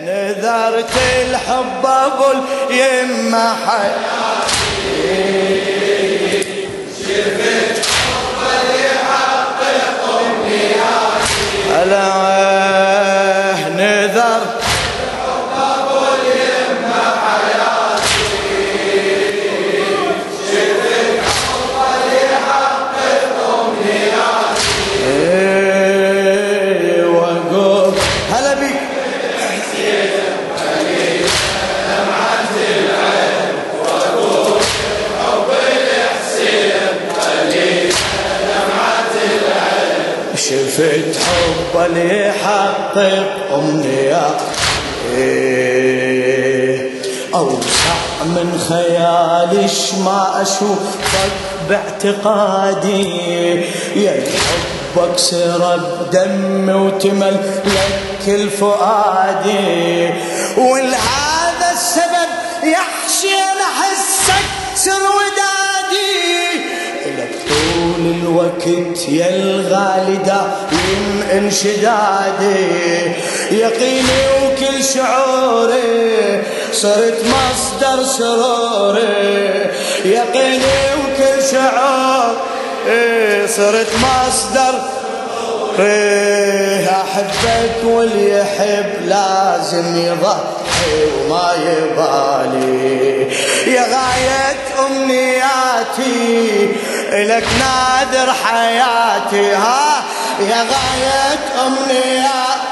نذرت الحب ابو اليمه حياتي هلا يحقق أمنيات إيه، أوسع من خيالي ما أشوفك باعتقادي. يا حبك سرب دمي وتمل لك الفؤادي ولهذا السبب يحشي أحسك سر ودادي الوقت يا الغالي دايم انشدادي يقيني وكل شعوري صرت مصدر سروري. يقيني وكل شعور صرت مصدر. أحبك واللي يحب لازم يضحي وما يبالي. يا غاية أمنياتي لك نادر حياتي ها يا غاية امنياتي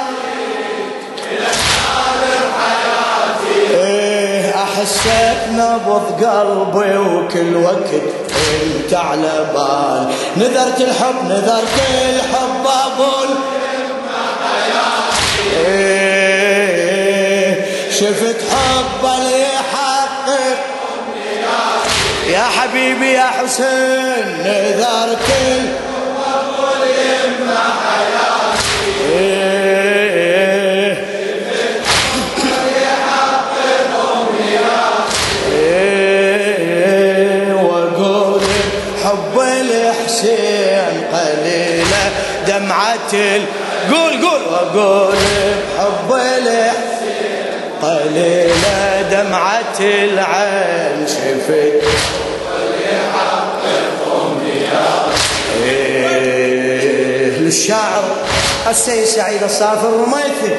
إيه احسك نبض قلبي وكل وقت انت على بال. نذرت الحب نذرت الحب ابو إيه شفت حب اللي حبيبي يا حسين نذرت إيه إيه واقول حب الحسين قليله. قول قول واقول بحب الحسين قليله دمعة العين شفت إيه للشاعر السيد سعيد الصافر الرميثي.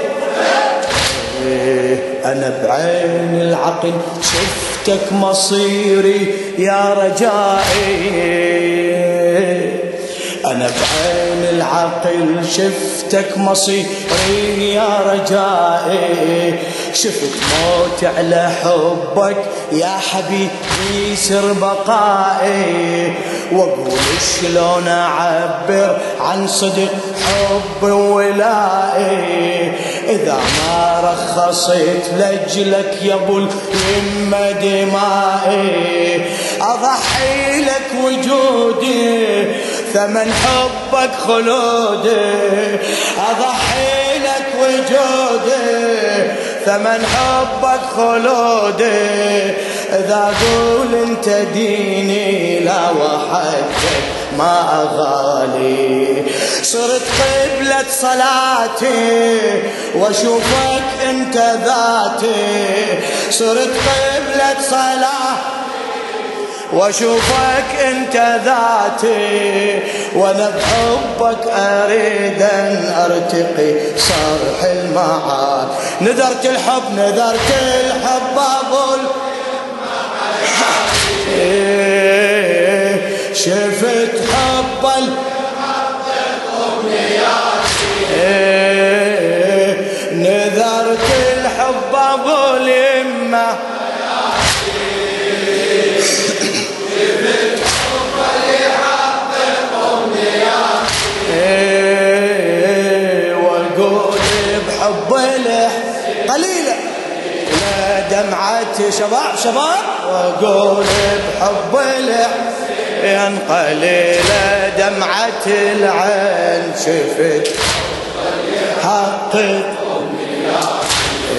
أنا بعين العقل شفتك مصيري يا رجائي. أنا بعين العقل شفتك مصيري يا رجائي. شفت موت على حبك يا حبيبي سر بقائي. وأقول شلون أعبر عن صدق حب ولائي؟ إذا ما رخصت لأجلك يا أبو اليمه دمائي أضحي لك وجودي ثمن حبك خلودي أضحي لك وجودي. ثمن حبك خلودي إذا أقول أنت ديني لا وحدك ما أغالي. صرت قبلة صلاتي وأشوفك أنت ذاتي. صرت قبلة صلاتي وأشوفك أنت ذاتي وأنا بحبك أريد أن أرتقي صرح المعاد نذرت الحب نذرت الحب أقول شفت حب. نذرت الحب ابو دمعة شباب شباب. واقول بحب له ان قليلة دمعة العين شفت. حقق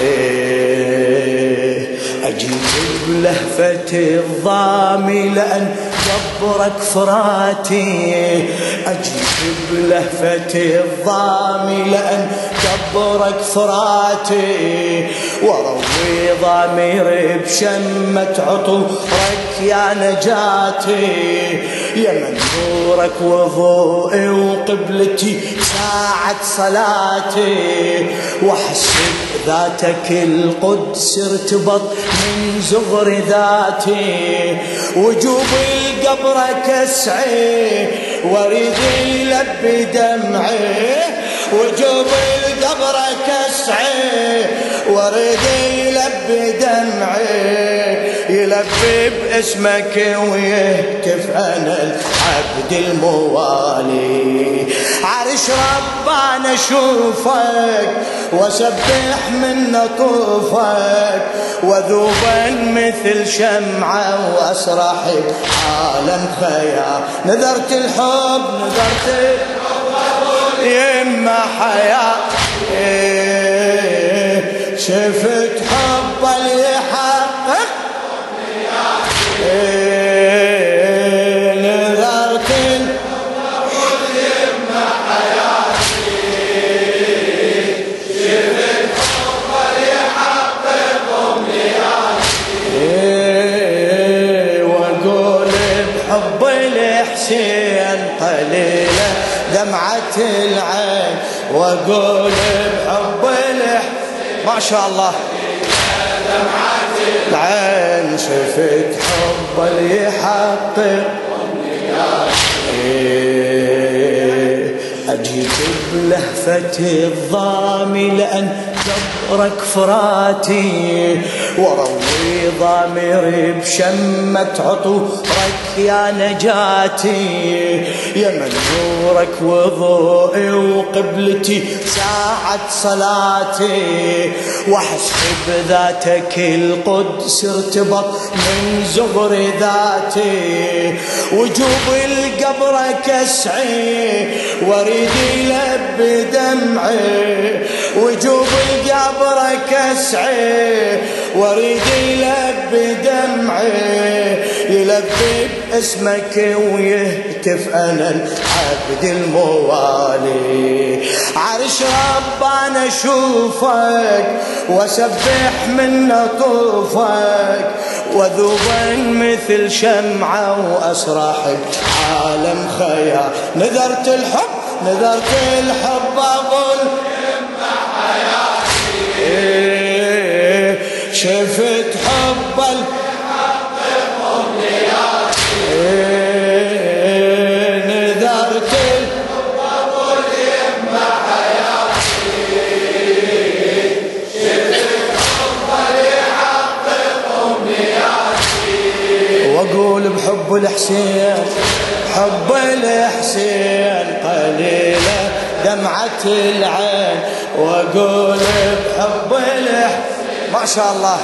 إيه أجيب بلهفة الضامي لأن جبرك فراتي أجيب بلهفة الضامي لأن كبرك فراتي. وروي ضميري بشمة عطورك يا نجاتي. يا من نورك وضوئي وقبلتي ساعة صلاتي. واحسب ذاتك القدس ارتبط من زغر ذاتي. وجوب قبرك اسعي واريد يلبي دمعي. وجوب قبرك اسعي واريد يلبي دمعي. يلبي باسمك ويهتف أنا العبد الموالي. عرش ربنا أشوفك وأسبح من طوفك وذوبا مثل شمعة وأسرح عالم خيال نذرت الحب نذرت الحب يما حياة. شفت حب اللي واقول بحب الحسين ما شاء الله. العين شفت حب اللي يحقق بلهفة الضامي لأن جبرك فراتي وروي ضامري بشمة عطورك يا نجاتي. يا من نورك وضوئي وقبلتي ساعة صلاتي. واحسب ذاتك القدس ارتبط من زغر ذاتي. وجوب القبرك اسعي واريد يلبي دمعي وجوب القبرك اسعي واريد يلبي دمعي يلبي باسمك ويهتف أنا العبد الموالي. عرش ربنا أشوفك وأسبح من طوفك وذوبا مثل شمعة وأسرح عالم خيال نذرت الحب نذرت الحب أظل إيه شفت حب. إيه نذرت ال... وأقول بحب الحسين حب الحسين قليلة دمعة العين وأقول بحب الحسين ما شاء الله.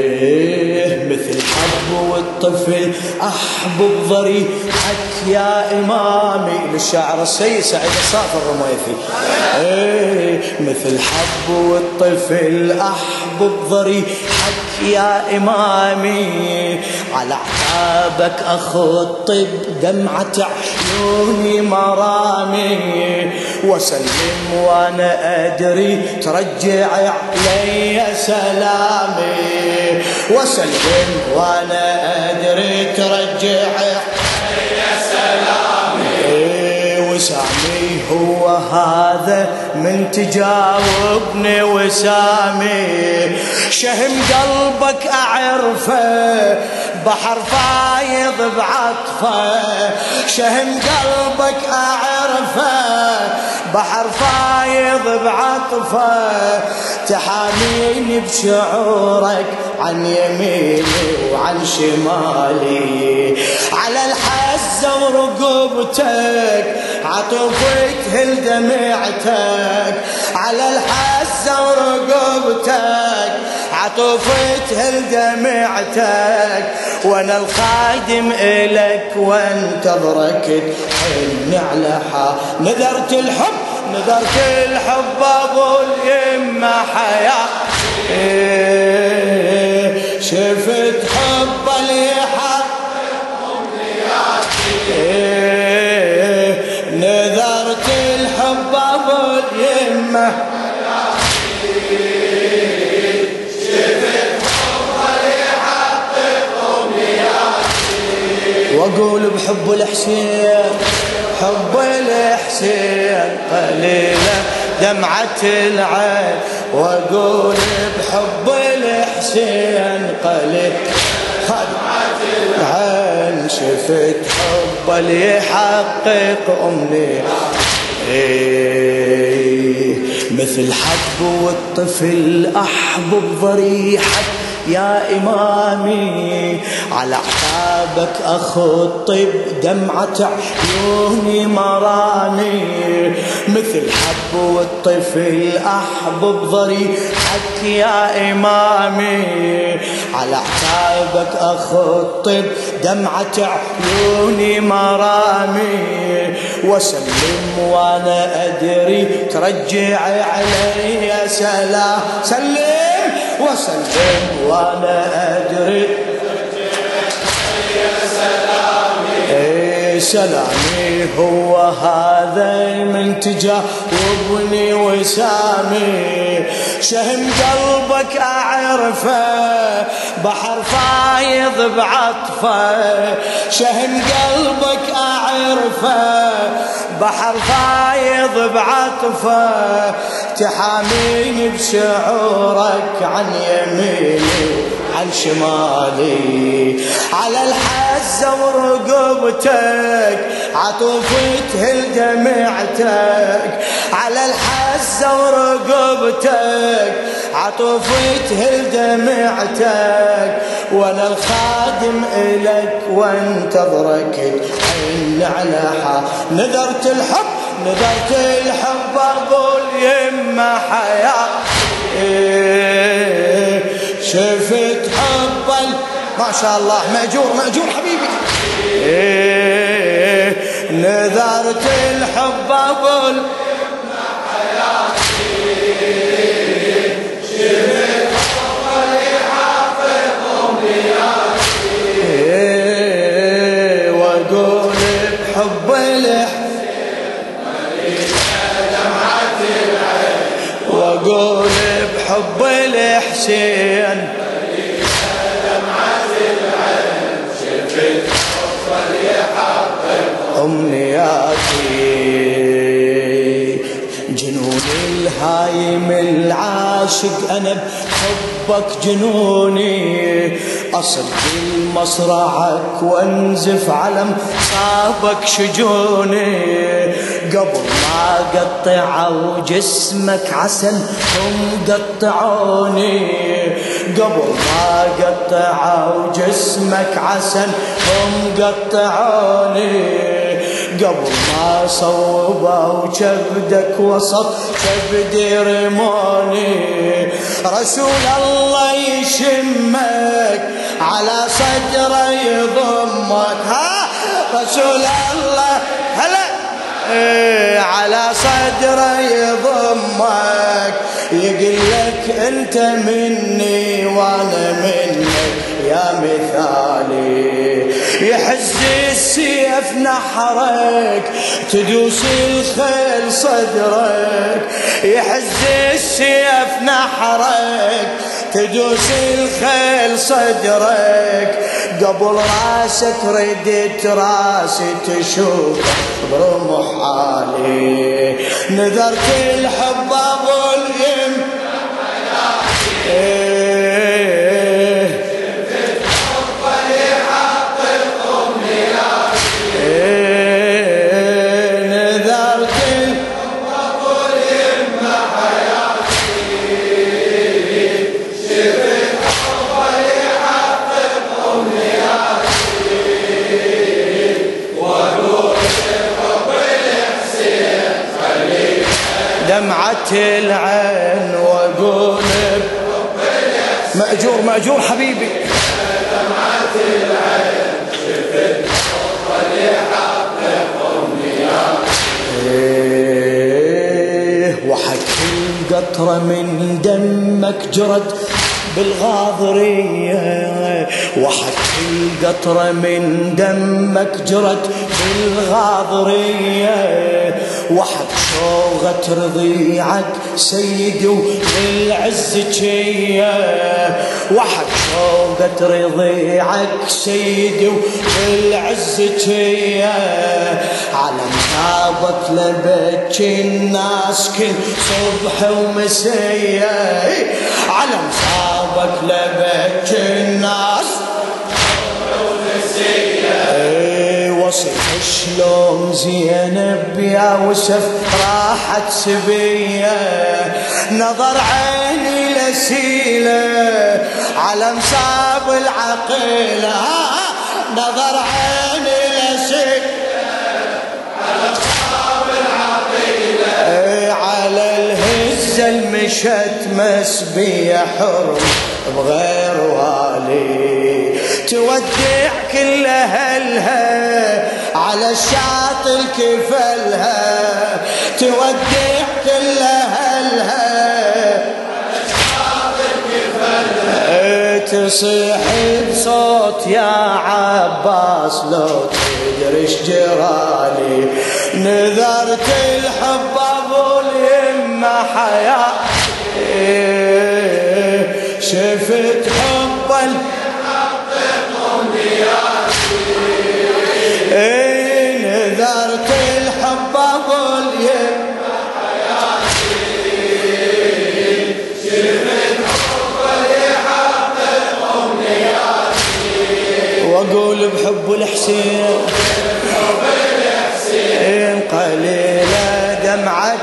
إيه مثل حب والطفل أحبب ضريحك يا إمامي للشاعر السيد سعيد الصافي الرميثي. إيه مثل حب والطفل احبب ضريحك يا إمامي على اعتابك أخطب دمعة عيوني مرامي. وسلم وأنا أدري ترجع علي سلامي. وسلم وأنا أدري ترجع وسامي هو هذا من تجاوبني وسامي. شهم قلبك أعرفه بحر فايض بعطفه. شهم قلبك أعرفه بحر فايض بعطفه. تحاميني بشعورك عن يميني وعن شمالي. على الحزة ورقبتك عطوفك تهل دمعتك. على الحزة ورقبتك عطوفك تهل دمعتك. وأنا الخادم الك وانتظرك تحن على حا نذرت الحب. نذرت الحب ابو اليمه حياة. إيه شفت واقول بحب الحسين حب الحسين قليلة دمعة العين. وأقول بحب الحسين قليل دمعة العين. شفت حب اللي يحقق أمني. إيه مثل حب والطفل أحبب ضريحك يا إمامي على أعتابك أخطب دمعة عيوني مراني. مثل حب والطفل أحبب ضريحك يا إمامي على أعتابك أخطب دمعة عيوني مرامي وسلم وأنا أدري ترجع علي سلام. سلم وسلم وأنا ادري اي سلامي. هو هذا من تجاوبني وسامي. شهم قلبك أعرفه بحر فايض بعطفه. شهم قلبك أعرفه بحر فايض بعطفه. تحاميني بشعورك عن يميني. عن شمالي. على الحزة ورقبتك عطوفتها دمعتك على الحزة ورقبتك عطوفتها دمعتك وأنا الخادم الك وانتظرك عين على حا نذرت الحب نذرت الحب أقول يما حياه شفت حب ما شاء الله مأجور مأجور حبيبي. إيه نذرت الحب أقول إيه وأقول بحب الحسين أمنياتي جنون الهايم العاشق أنا بحبك جنوني. أصد المصرعك وأنزف علم صابك شجوني. قبل ما قطعوا جسمك عسل هم قطعوني. قبل ما قطعوا جسمك عسل هم قطعوني. قبل ما صوبوا كبدك وسط كبدي رموني. رسول الله يشمك على صدره يضمك. ها؟ رسول الله هلا. إيه على صدره يضمك. يقول لك أنت مني وأنا منك يا مثالي. يحز السيف نحرك تدوس الخيل صدرك. يحز السيف نحرك تدوس الخيل صدرك. قبل راسك ردت راسي تشوف برمح حالي نذرت الحب أبو اليم. مأجور مأجور حبيبي. إيه وحكي قطرة من دمك جرد بالغاضرية. وحك القطرة من دمك جرت بالغاضرية. وحك شوغة رضيعك سيدي وبالعز جية. وحك شوقة رضيعك سيدي وبالعز جية. على مصابك لبك الناس كل صبح ومسية. على مصابك لبك الناس وصف شلون زينب يا وسف راحت سبية؟ نظر عيني لسيلة على مصاب العقيلة. نظر عيني لسيلة. على مصاب العقيله على الهزة المشت مسبية حرم بغير والي. تودع كل أهلها على الشاطئ كفلها تودع كل أهلها. تصيح بصوت يا عباس لو تدري جرالي نذرت الحب أبو اليمة حياتي شفت حب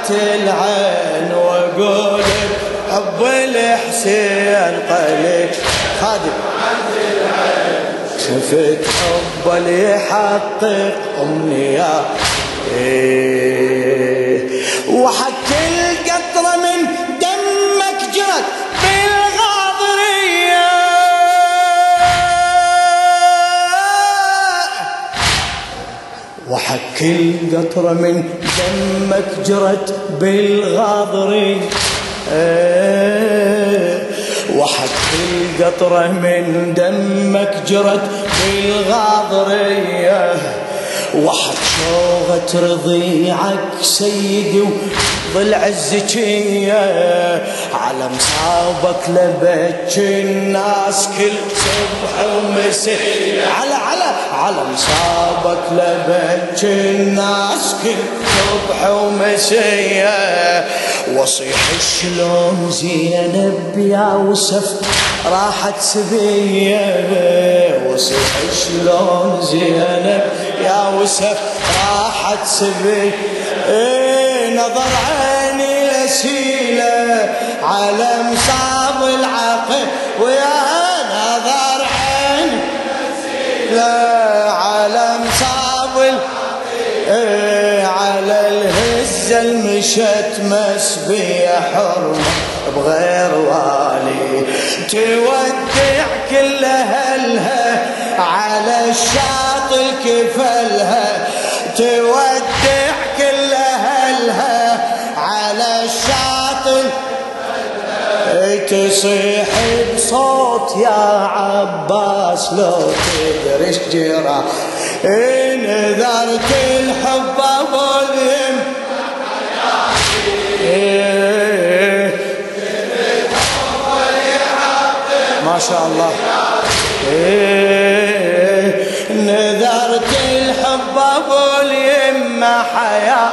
العين واقول بحب الحسين قليل. خادم. شفت حب اللي يحقق امنيات إيه. وحك القطرة من دمك جرت بالغاضرية. وحك القطرة من دمك جرت بالغاضرية إيه وحك القطرة من دمك جرت بالغاضرية وحك شوغة رضيعك سيدي وضلع الزكية على مصابك لبك الناس كل صبح ومساء على على على مصابك لبك الناس كل صبح ومساء وصيح شلون زينب يا وسف راحت سبية. وصيح شلون زينب يا وسف راحت إيه نظر عيني لسيله على مصاب العقل ويا نظر عيني لا على مصاب إيه على الهزة المشت مسبية حرمة بغير والي. تودع كل أهلها على الشاطئ كفلها تودع تصيح بصوت يا عباس لو تدري إيش جرى نذرت الحب اليم ما شاء الله. نذرت الحب ابو اليمه حياة